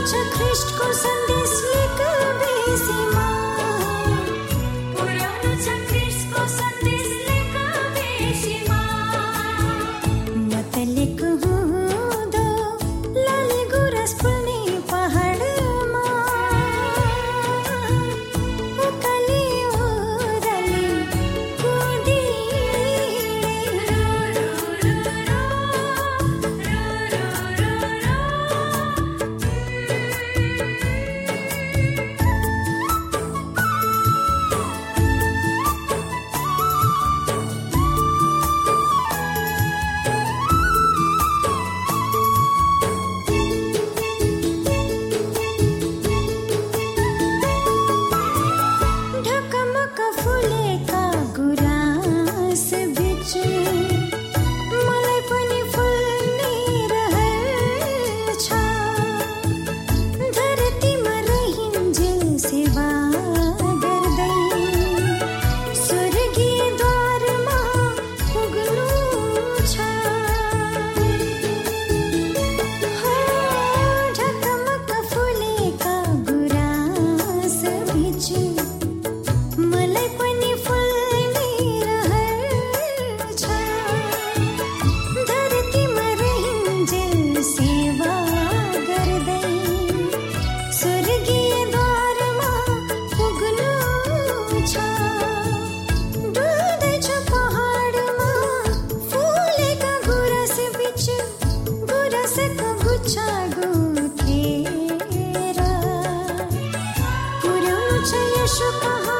Krishna Krishna Krishna समय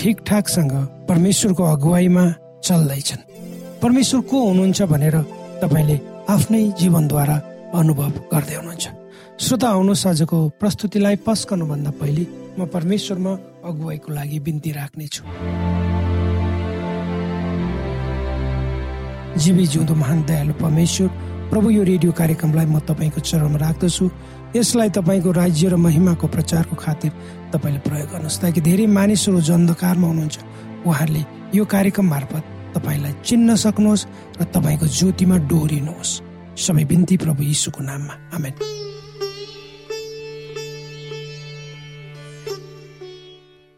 ठिकठाकसँग परमेश्वरको अगुवाईमा चल्दैछन्। परमेश्वर को हुनुहुन्छ भनेर तपाईँले आफ्नै जीवनद्वारा अनुभव गर्दै हुनुहुन्छ। श्रोता आउनुहोस् आजको प्रस्तुतिलाई पस्कनुभन्दा पहिले म परमेश्वरमा अगुवाईको लागि बिन्ती राख्नेछु। जीवी जिउँदो महान दयालु परमेश्वर प्रभु यो रेडियो कार्यक्रमलाई म तपाईँको चरणमा राख्दछु। यसलाई तपाईँको राज्य र महिमाको प्रचारको खातिर तपाईँले प्रयोग गर्नुहोस् ताकि धेरै मानिसहरू जो अन्धकारमा हुनुहुन्छ। उहाँहरूले यो कार्यक्रम मार्फत तपाईँलाई चिन्न सक्नुहोस् र तपाईँको ज्योतिमा डोहोरिनुहोस्। सबै बिन्ती प्रभु यीशुको नाममा। आमेन।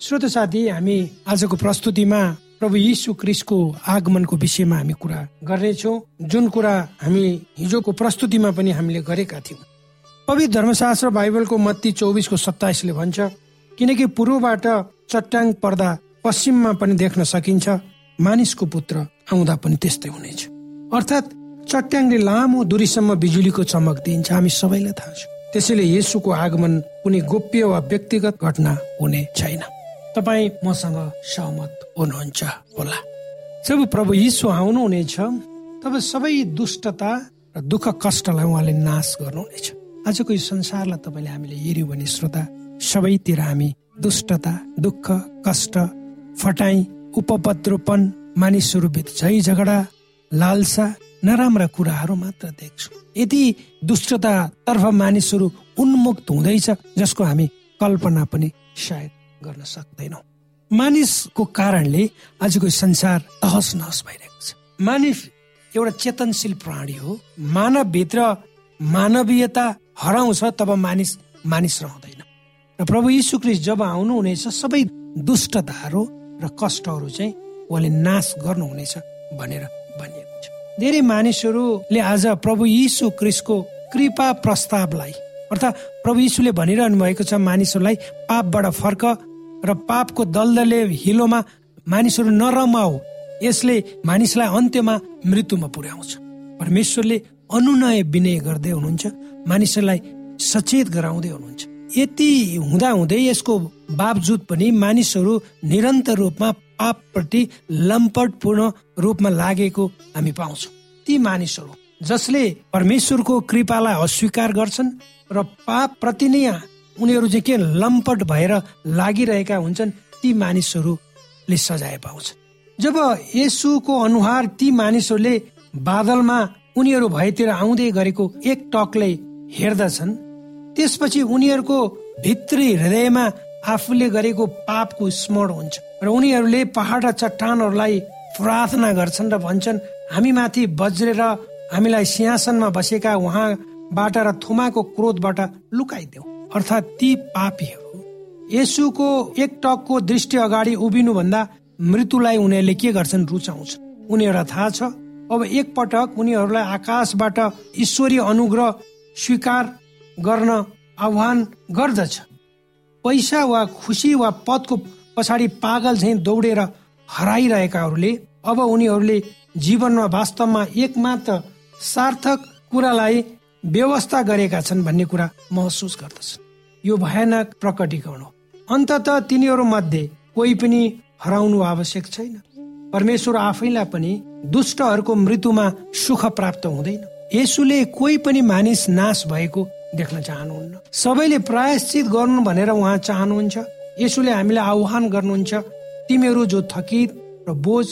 श्रोत साथी हामी आजको प्रस्तुतिमा प्रभु यीशु क्रिस्टको आगमनको विषयमा हामी कुरा गर्नेछौँ। जुन कुरा हामी हिजोको प्रस्तुतिमा पनि हामीले गरेका थियौँ। पवित्र धर्मशास्त्र बाइबलको मत्ती चौबिसको सत्ताइसले भन्छ किनकि पूर्वबाट चट्याङ पर्दा पश्चिममा पनि देख्न सकिन्छ मानिसको पुत्र आउँदा पनि त्यस्तै हुनेछ। अर्थात् चट्याङले लामो दूरीसम्म बिजुलीको चमक दिन्छ हामी सबैलाई थाहा छ। त्यसैले यसुको आगमन कुनै गोप्य वा व्यक्तिगत घटना हुने छैन। तपाईँ मसँग सहमत हुनुहुन्छ होला। जब प्रभु यीशु आउनुहुनेछ तब सबै दुष्टता र दुःख कष्टलाई उहाँले नाश गर्नुहुनेछ। आजको यो संसारलाई तपाईँले हामीले हेऱ्यौँ भने श्रोता सबैतिर हामी दुष्टता दुःख कष्ट फटाई उपपद्रोपन मानिसहरू झै झगडा लालसा नराम्रा कुराहरू मात्र देख्छौँ। यति दुष्टतातर्फ मानिसहरू उन्मुक्त हुँदैछ जसको हामी कल्पना पनि सायद गर्न सक्दैनौँ। मानिसको कारणले आजको संसार तहस नहस भइरहेको छ। मानिस एउटा चेतनशील प्राणी हो। मानवभित्र मानवीयता हराउँछ तब मानिस मानिस रहँदैन। र प्रभु यीशु क्रिस्ट जब आउनुहुनेछ सबै दुष्टताहरू र कष्टहरू चाहिँ उहाँले नाश गर्नुहुनेछ भनेर भनिएको छ। धेरै मानिसहरूले आज प्रभु यीशु क्रिस्टको कृपा प्रस्तावलाई अर्थात् प्रभु यीशुले भनिरहनु भएको छ मानिसहरूलाई पापबाट फर्क र पापको दलदले हिलोमा मानिसहरू नरमाऊ यसले मानिसलाई अन्त्यमा मृत्युमा पुर्याउँछ। परमेश्वरले अनुनय विनय गर्दै हुनुहुन्छ। मानिसहरूलाई सचेत गराउँदै हुनुहुन्छ। यति हुँदा हुँदै यसको बावजुद पनि मानिसहरू निरन्तर रूपमा पापप्रति लम्पटपूर्ण रूपमा लागेको हामी पाउँछौँ। ती मानिसहरू जसले परमेश्वरको कृपालाई अस्वीकार गर्छन् र पाप प्रति नै उनीहरू चाहिँ के लम्पट भएर लागिरहेका हुन्छन् ती मानिसहरूले सजाय पाउँछ जब यसुको अनुहार ती मानिसहरूले बादलमा उनीहरू भएतिर आउँदै गरेको एक टकले हेर्दछन्। त्यसपछि उनीहरूको भित्री हृदयमा आफूले गरेको पापको स्मरण हुन्छ। र उनीहरूले पहाड र चट्टानहरूलाई प्रार्थना गर्छन् र भन्छन् हामी माथि बज्रेर हामीलाई सिंहासनमा बसेका उहाँबाट र थुमाको क्रोधबाट लुकाइदेऊ। अर्थात् ती पापीहरू। यसुको एक टकको दृष्टि अगाडि उभिनुभन्दा मृत्युलाई उनीहरूले के गर्छन् रुचाउँछ उनीहरूलाई थाहा छ अब एक पटक उनीहरूलाई आकाशबाट ईश्वरीय अनुग्रह स्वीकार गर्न आह्वान गर्दछ। पैसा वा खुसी वा पदको पछाडि पागल झैँ दौडेर हराइरहेकाहरूले अब उनीहरूले जीवनमा वास्तवमा एकमात्र सार्थक कुरालाई व्यवस्था गरेका छन् भन्ने कुरा महसुस गर्दछ। यो भयानक प्रकटीकरण हो। अन्तत तिनीहरू मध्ये कोही पनि हराउनु आवश्यक छैन। परमेश्वर आफैलाई पनि दुष्टहरूको मृत्युमा सुख प्राप्त हुँदैन। यसुले कोही पनि मानिस नाश भएको देख्न चाहनुहुन्न। सबैले प्रायश्चित गर्नु भनेर उहाँ चाहनुहुन्छ। यसुले हामीलाई आह्वान गर्नुहुन्छ तिमीहरू जो थकित र बोझ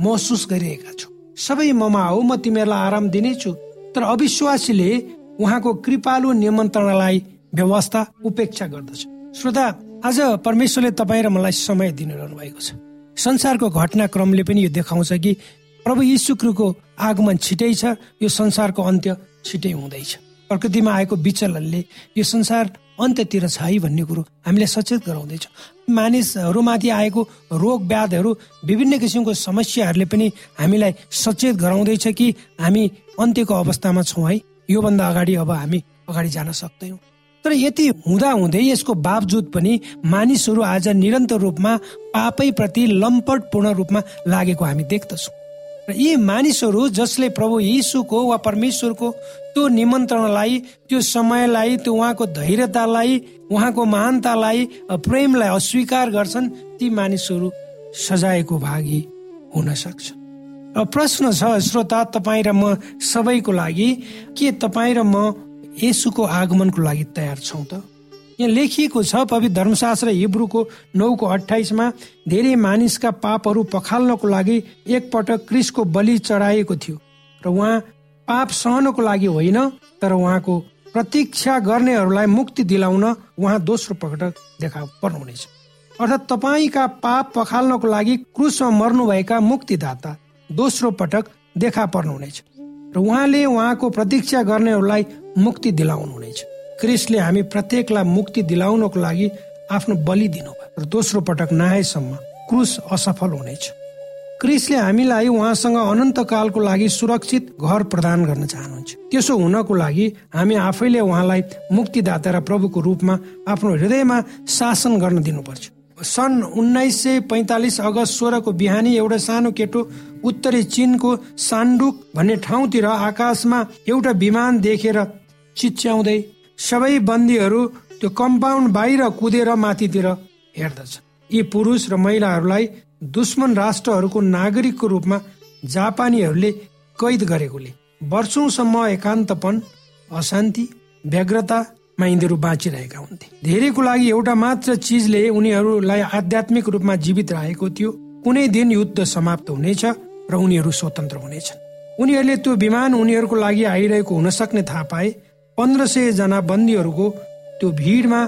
महसुस गरिरहेका छौ सबै ममा हो म तिमीहरूलाई आराम दिनेछु। तर अविश्वासीले उहाँको कृपालु निमन्त्रणालाई व्यवस्था उपेक्षा गर्दछ। श्रोता आज परमेश्वरले तपाईँ र मलाई समय दिनु भएको छ। संसारको घटनाक्रमले पनि यो देखाउँछ कि प्रभु यीशुको आगमन छिटै छ यो संसारको अन्त्य छिटै हुँदैछ। प्रकृतिमा आएको विचलनले यो संसार अन्त्यतिर छ है भन्ने कुरो हामीले सचेत गराउँदैछ। मानिसहरूमाथि आएको रोग व्याधहरू विभिन्न किसिमको समस्याहरूले पनि हामीलाई सचेत गराउँदैछ कि हामी अन्त्यको अवस्थामा छौँ है। योभन्दा अगाडि अब हामी अगाडि जान सक्दैनौँ। तर यति हुँदा हुँदै यसको बावजुद पनि मानिसहरू आज निरन्तर रूपमा पापै प्रति लम्पटपूर्ण रूपमा लागेको हामी देख्दछौँ। र यी मानिसहरू जसले प्रभु यीशुको वा परमेश्वरको त्यो निमन्त्रणलाई त्यो समयलाई त्यो उहाँको धैर्यतालाई उहाँको महानतालाई प्रेमलाई अस्वीकार गर्छन् ती मानिसहरू सजायको भागी हुन सक्छ र प्रश्न छ श्रोता तपाईँ र म सबैको लागि के तपाईँ र म यसुको आगमनको लागि तयार छौँ त? यहाँ लेखिएको छ पवित्र धर्मशास्त्र हिब्रूको नौको अठाइसमा धेरै मानिसका पापहरू पखाल्नको लागि एकपटक क्रिसको बलि चढाएको थियो र उहाँ पाप सहनको लागि होइन तर उहाँको प्रतीक्षा गर्नेहरूलाई मुक्ति दिलाउन उहाँ दोस्रो पटक देखा पर्नुहुनेछ। अर्थात् तपाईँका पाप पखाल्नको लागि क्रुसमा मर्नुभएका मुक्तिदाता दोस्रो पटक देखा पर्नुहुनेछ र उहाँले उहाँको प्रतीक्षा गर्नेहरूलाई मुक्ति दिलाउनु क्रिसले हामी प्रत्येकलाई मुक्ति दिलाउनको लागि आफ्नो बलि दिनुभयो र दोस्रो पटक नआएसम्म क्रुस असफल हुनेछ। क्रिसले हामीलाई उहाँसँग अनन्त कालको लागि सुरक्षित घर प्रदान गर्न चाहनुहुन्छ। त्यसो हुनको लागि हामी आफैले उहाँलाई मुक्तिदाता र प्रभुको रूपमा आफ्नो हृदयमा शासन गर्न दिनुपर्छ। सन् उन्नाइस सय पैतालिस अगस्त सोह्रको बिहानी एउटा सानो केटो उत्तरी चीनको सान्डुक भन्ने ठाउँतिर आकाशमा एउटा विमान देखेर चिच्याउँदै सबै बन्दीहरू त्यो कम्पाउन्ड बाहिर कुदेर माथितिर हेर्दछ। यी पुरुष र महिलाहरूलाई दुश्मन राष्ट्रहरूको नागरिकको रूपमा जापानीहरूले कैद गरेकोले वर्षौसम्म एकान्तपन अशान्ति व्यग्रता मा यिनीहरू बाँचिरहेका हुन्थे। धेरैको लागि एउटा मात्र चिजले उनीहरूलाई आध्यात्मिक रूपमा जीवित राखेको थियो। कुनै दिन युद्ध समाप्त हुनेछ र उनीहरू स्वतन्त्र हुनेछन्। उनीहरूले त्यो विमान उनीहरूको लागि आइरहेको हुन सक्ने थाहा पाए पन्ध्र सय जना बन्दीहरूको त्यो भिडमा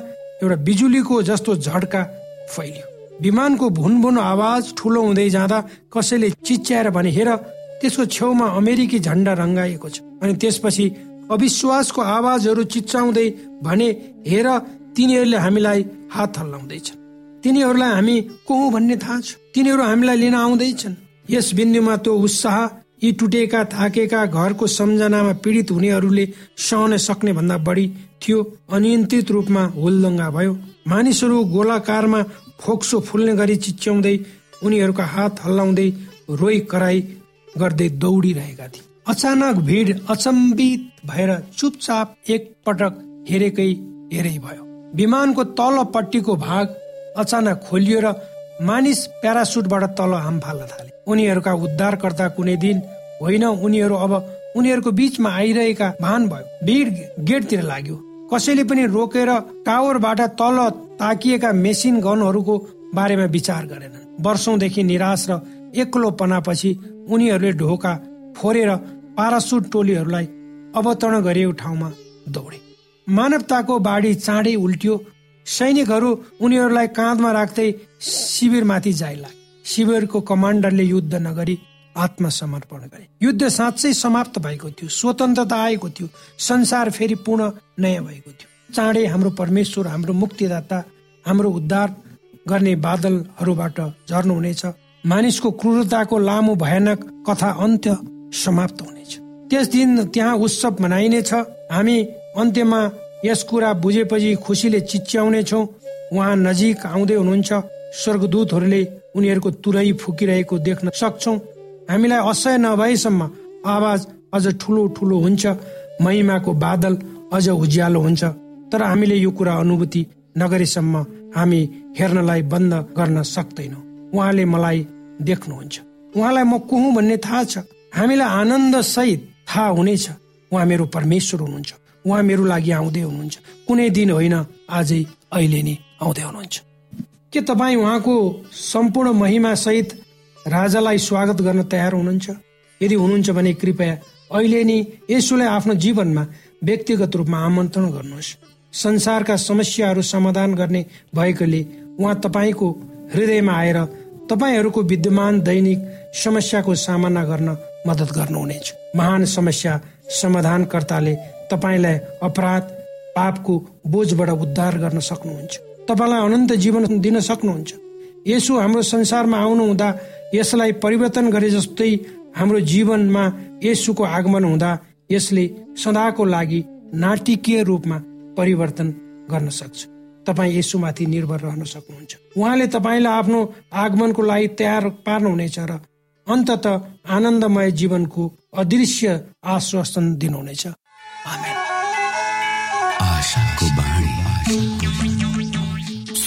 एउटा बिजुलीको जस्तो झड्का फैलियो। विमानको भुन भुन आवाज ठुलो हुँदै जाँदा कसैले चिच्याएर भने हेर त्यसको छेउमा अमेरिकी झन्डा रङ्गाइएको छ। अनि त्यसपछि अविश्वासको आवाजहरू चिच्चाउँदै भने हेर तिनीहरूले हामीलाई हात हल्लाउँदैछन्। तिनीहरूलाई हामी को भन्ने थाहा छ? तिनीहरू हामीलाई लिन आउँदैछन्। यस बिन्दुमा त्यो उत्साह यी टुटेका थाकेका घरको सम्झनामा पीडित हुनेहरूले सहन सक्ने भन्दा बढी थियो अनियन्त्रित रूपमा हुलदङ्गा भयो। मानिसहरू गोलाकारमा फोक्सो फुल्ने गरी चिच्याउँदै उनीहरूका हात हल्लाउँदै रोइ कराई गर्दै दौडिरहेका थिए। अचानक भिड अचम्बित भएर चुपचाप एक पटक हेरेकै हेरै भयो। विमानको तलपट्टिको भाग अचानक खोलियो र मानिस प्यारासुटबाट तल हाम फाल्न थाले। उनीहरूका उद्धारकर्ता कुनै दिन होइन उनीहरू अब उनीहरूको बिचमा आइरहेका भान भयो। भिड गेटतिर लाग्यो। कसैले पनि रोकेर टावरबाट तल ताकिएका मेसिन गनहरूको बारेमा विचार गरेनन्। वर्षौंदेखि निराश र एक्लो पनापछि उनीहरूले ढोका फोरेर पारासुट टोलीहरूलाई अवतरण गरिएको ठाउँमा दौडे। मानवताको बाढी चाँडै उल्टियो। सैनिकहरू उनीहरूलाई काँधमा राख्दै शिविरमाथि जाइ लागे शिविरको कमान्डरले युद्ध नगरी आत्मसमर्पण गरे। युद्ध साँच्चै समाप्त भएको थियो स्वतन्त्रता आएको थियो संसार फेरि पूर्ण नयाँ भएको थियो। चाँडै हाम्रो परमेश्वर हाम्रो मुक्तिदाता हाम्रो उद्धार गर्ने बादलहरूबाट झर्नुहुनेछ। मानिसको क्रूरताको लामो भयानक कथा अन्त्य समाप्त हुनेछ। त्यस दिन त्यहाँ उत्सव मनाइनेछ। हामी अन्त्यमा यस कुरा बुझेपछि खुसीले चिच्याउने छौँ उहाँ नजिक आउँदै हुनुहुन्छ। स्वर्गदूतहरूले उनीहरूको तुरै फुकिरहेको देख्न सक्छौ। हामीलाई असह्य नभएसम्म आवाज अझ ठुलो ठुलो हुन्छ महिमाको बादल अझ उज्यालो हुन्छ। तर हामीले यो कुरा अनुभूति नगरेसम्म हामी हेर्नलाई बन्द गर्न सक्दैनौ। उहाँले मलाई देख्नुहुन्छ। उहाँलाई म को हुँ भन्ने थाहा छ। हामीलाई आनन्द सहित थाहा हुनेछ। उहाँ मेरो परमेश्वर हुनुहुन्छ। उहाँ मेरो लागि आउँदै हुनुहुन्छ। कुनै दिन होइन आजै अहिले नै आउँदै हुनुहुन्छ। के तपाईँ उहाँको सम्पूर्ण महिमा सहित राजालाई स्वागत गर्न तयार हुनुहुन्छ? यदि हुनुहुन्छ भने कृपया अहिले नै यसुलाई आफ्नो जीवनमा व्यक्तिगत रूपमा आमन्त्रण गर्नुहोस्। संसारका समस्याहरू समाधान गर्ने भएकोले उहाँ तपाईँको हृदयमा आएर तपाईँहरूको विद्यमान दैनिक समस्याको सामना गर्न मद्दत गर्नुहुनेछ। महान समस्या समाधानकर्ताले तपाईँलाई अपराध पापको बोझबाट उद्धार गर्न सक्नुहुन्छ। तपाईँलाई अनन्त जीवन दिन सक्नुहुन्छ। यसो हाम्रो संसारमा आउनु हुँदा यसलाई परिवर्तन गरे जस्तै हाम्रो जीवनमा यसुको आगमन हुँदा यसले सदाको लागि नाटकीय रूपमा परिवर्तन गर्न सक्छ। तपाईँ यसुमाथि निर्भर रहन सक्नुहुन्छ। उहाँले तपाईँलाई आफ्नो आगमनको लागि तयार पार्नुहुनेछ र अन्तत आनन्दमय जीवनको अदृश्य आश्वासन दिनुहुनेछ।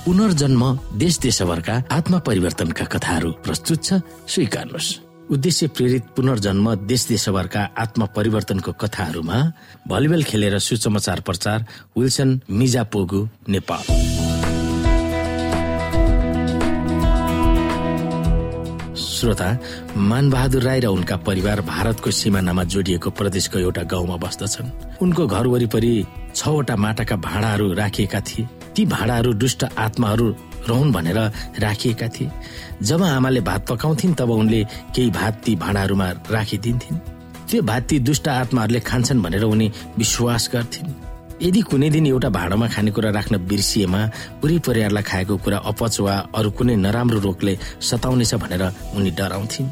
पुनर्जन्म देश देशभरका आत्मा परिवर्तनका कथाहरू प्रस्तुत छ। स्वीकार्नुहोस्। उद्देश्य प्रेरित पुनर्जन्म देश देशभरका आत्मा परिवर्तनको कथाहरूमा भलिबल खेलेर सुसमाचार प्रचार विल्सन मिजा पोगु नेपाल। श्रोता मानबहादुर राई र उनका परिवार भारतको सिमानामा जोडिएको प्रदेशको एउटा गाउँमा बस्दछन्। उनको घर वरिपरि छवटा माटाका भाँडाहरू राखिएका थिए। ती भाँडाहरू दुष्ट आत्माहरू रहन् भनेर राखिएका थिए। जब आमाले भात पकाउँथिन् तब उनले केही भात ती भाँडाहरूमा राखिदिन्थिन्। त्यो भात ती दुष्ट आत्माहरूले खान्छन् भनेर उनी विश्वास गर्थिन्। यदि कुनै दिन एउटा भाँडामा खानेकुरा राख्न बिर्सिएमा पुरै परिवारलाई खाएको कुरा अपच वा अरू कुनै नराम्रो रोगले सताउनेछ भनेर उनी डराउँथिन्।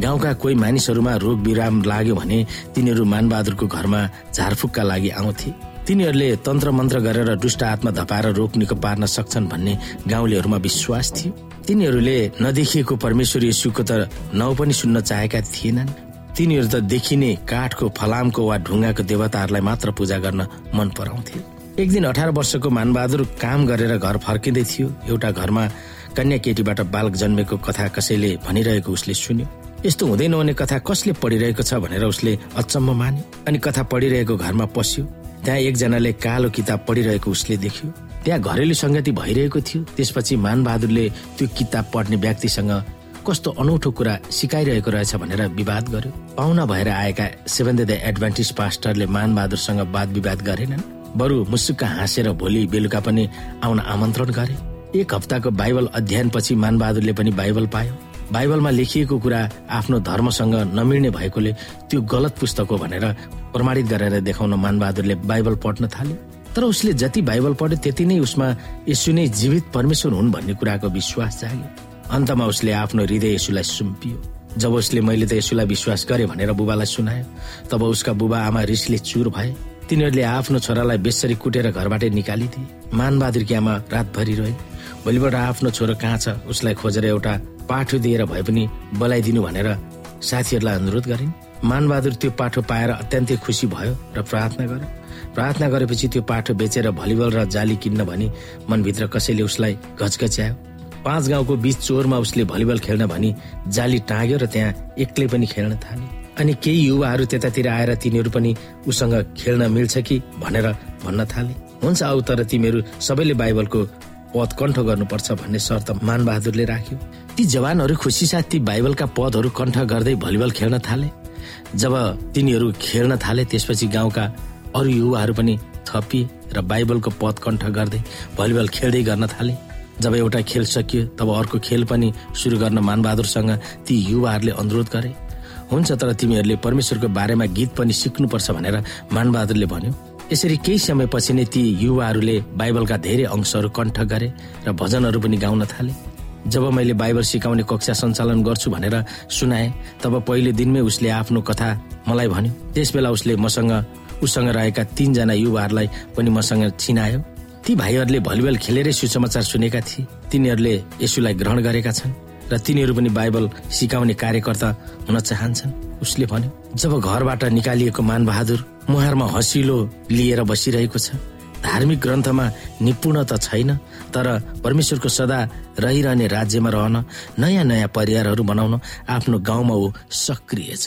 गाउँका कोही मानिसहरूमा रोग बिराम लाग्यो भने तिनीहरू मानबहादुरको घरमा झारफुकका लागि आउँथे। तिनीहरूले तन्त्र मन्त्र गरेर दुष्ट आत्मा धपाएर रोग निको पार्न सक्छन् भन्ने गाउँलेहरूमा विश्वास थियो। तिनीहरूले नदेखिएको परमेश्वर यसुको त नाउँ पनि सुन्न चाहेका थिएनन्। तिनीहरू त देखिने काठको फलामको वा ढुङ्गाको देवताहरूलाई मात्र पूजा गर्न मन पराउँथे। एक दिन अठार वर्षको मानबहादुर काम गरेर घर फर्किँदै थियो। एउटा घरमा कन्या केटीबाट बालक जन्मेको कथा कसैले भनिरहेको उसले सुन्यो। यस्तो हुँदैन भने कथा कसले पढिरहेको छ भनेर उसले अचम्म माने। अनि कथा पढिरहेको घरमा पस्यो। त्यहाँ एकजनाले कालो किताब पढिरहेको उसले देख्यो। त्यहाँ घरेलु सङ्गति भइरहेको थियो। त्यसपछि मानबहादुरले त्यो किताब पढ्ने व्यक्तिसँग कस्तो अनौठो कुरा सिकाइरहेको रहेछ भनेर विवाद गर्यो। पाहुना भएर आएका सेभेन द एडभान्टेज पास्टरले मानबहादुरसँग वाद विवाद गरेनन्। बरु मुसुक्क हाँसेर भोलि बेलुका पनि आउन आमन्त्रण गरे। एक हप्ताको बाइबल अध्ययनपछि मानबहादुरले पनि बाइबल पायो। बाइबलमा लेखिएको कुरा आफ्नो धर्मसँग नमिल्ने भएकोले त्यो गलत पुस्तक हो भनेर प्रमाणित गरेर देखाउन मानबहादुरले बाइबल पढ्न थाल्यो तर उसले जति बाइबल पढ्यो त्यति नै उसमा यसु नै जीवित परमेश्वर हुन् भन्ने कुराको विश्वास जाग्यो। अन्तमा उसले आफ्नो हृदय यसुलाई सुम्पियो। जब उसले मैले त यसुलाई विश्वास गरे भनेर बुबालाई सुनायो तब उसका बुबा आमा रिसले चुर भए। तिनीहरूले आफ्नो छोरालाई बेसरी कुटेर घरबाट निकालिदिए। मानबहादुरकी आमा रातभरि रहे भोलिबाट आफ्नो छोरो कहाँ छ उसलाई खोजेर एउटा पाठो दिएर भए पनि बोलाइदिनु भनेर साथीहरूलाई अनुरोध गरिन्। मानबहादुर त्यो पाठो पाएर अत्यन्तै खुसी भयो र प्रार्थना गर्यो। प्रार्थना गरेपछि त्यो पाठो बेचेर भलिबल र जाली किन्न भनी मनभित्र कसैले उसलाई घचघच्यायो। पाँच गाउँको बीच चोरमा उसले भलिबल खेल्न भनी जाली टाँग्यो र त्यहाँ एक्लै पनि खेल्न थाले। अनि केही युवाहरू त्यतातिर आएर तिनीहरू पनि उसँग खेल्न मिल्छ कि भनेर भन्न थाले। हुन्छ आऊ तर तिमीहरू सबैले बाइबलको पद गर्नुपर्छ भन्ने शर्त मानबहादुरले राख्यो। ती जवानहरू खुसी साथ ती बाइबलका पदहरू कण्ठ गर्दै भलिबल खेल्न थाले। जब तिनीहरू खेल्न थाले त्यसपछि गाउँका अरू युवाहरू पनि थपिए र बाइबलको पद कण्ठ गर्दै भलिबल खेल्दै गर्न थाले। जब एउटा खेल सकियो तब अर्को खेल पनि सुरु गर्न मानबहादुरसँग ती युवाहरूले अनुरोध गरे। हुन्छ तर तिमीहरूले परमेश्वरको बारेमा गीत पनि सिक्नुपर्छ भनेर मानबहादुरले भन्यो। यसरी केही समयपछि नै ती युवाहरूले बाइबलका धेरै अंशहरू कण्ठ गरे र भजनहरू पनि गाउन थाले। जब मैले बाइबल सिकाउने कक्षा सञ्चालन गर्छु भनेर सुनाए तब पहिलो दिनमै उसले आफ्नो कथा मलाई भन्यो। त्यस बेला उसले मसँग उसँग रहेका तीनजना युवाहरूलाई पनि मसँग चिनायो। ती भाइहरूले भलिबल खेलेरै सुसमाचार सुनेका थिए। तिनीहरूले यसुलाई ग्रहण गरेका छन् र तिनीहरू पनि बाइबल सिकाउने कार्यकर्ता हुन चाहन्छन्। उसले भन्यो जब घरबाट निकालिएको मानबहादुर मुहारमा हसिलो लिएर बसिरहेको छ। धार्मिक ग्रन्थमा निपुण त छैन तर परमेश्वरको सदा रहिरहने राज्यमा रहन नयाँ नयाँ परिवारहरू बनाउन आफ्नो गाउँमा ऊ सक्रिय छ।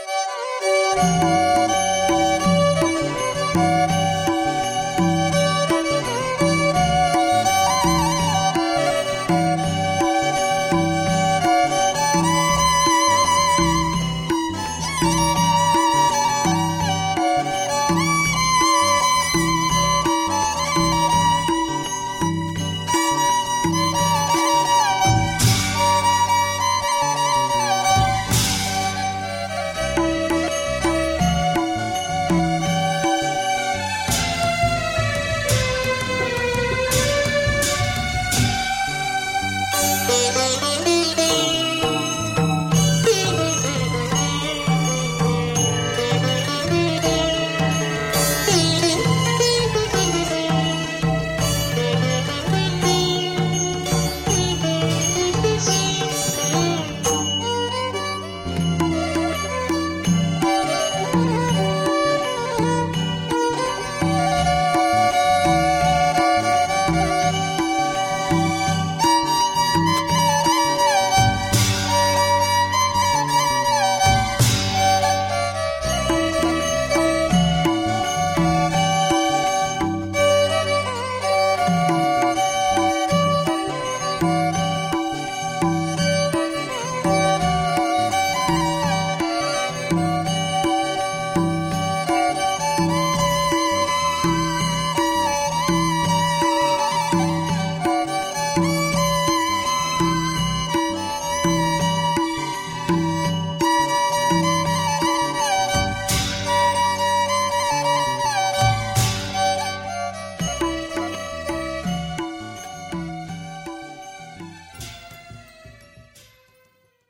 Música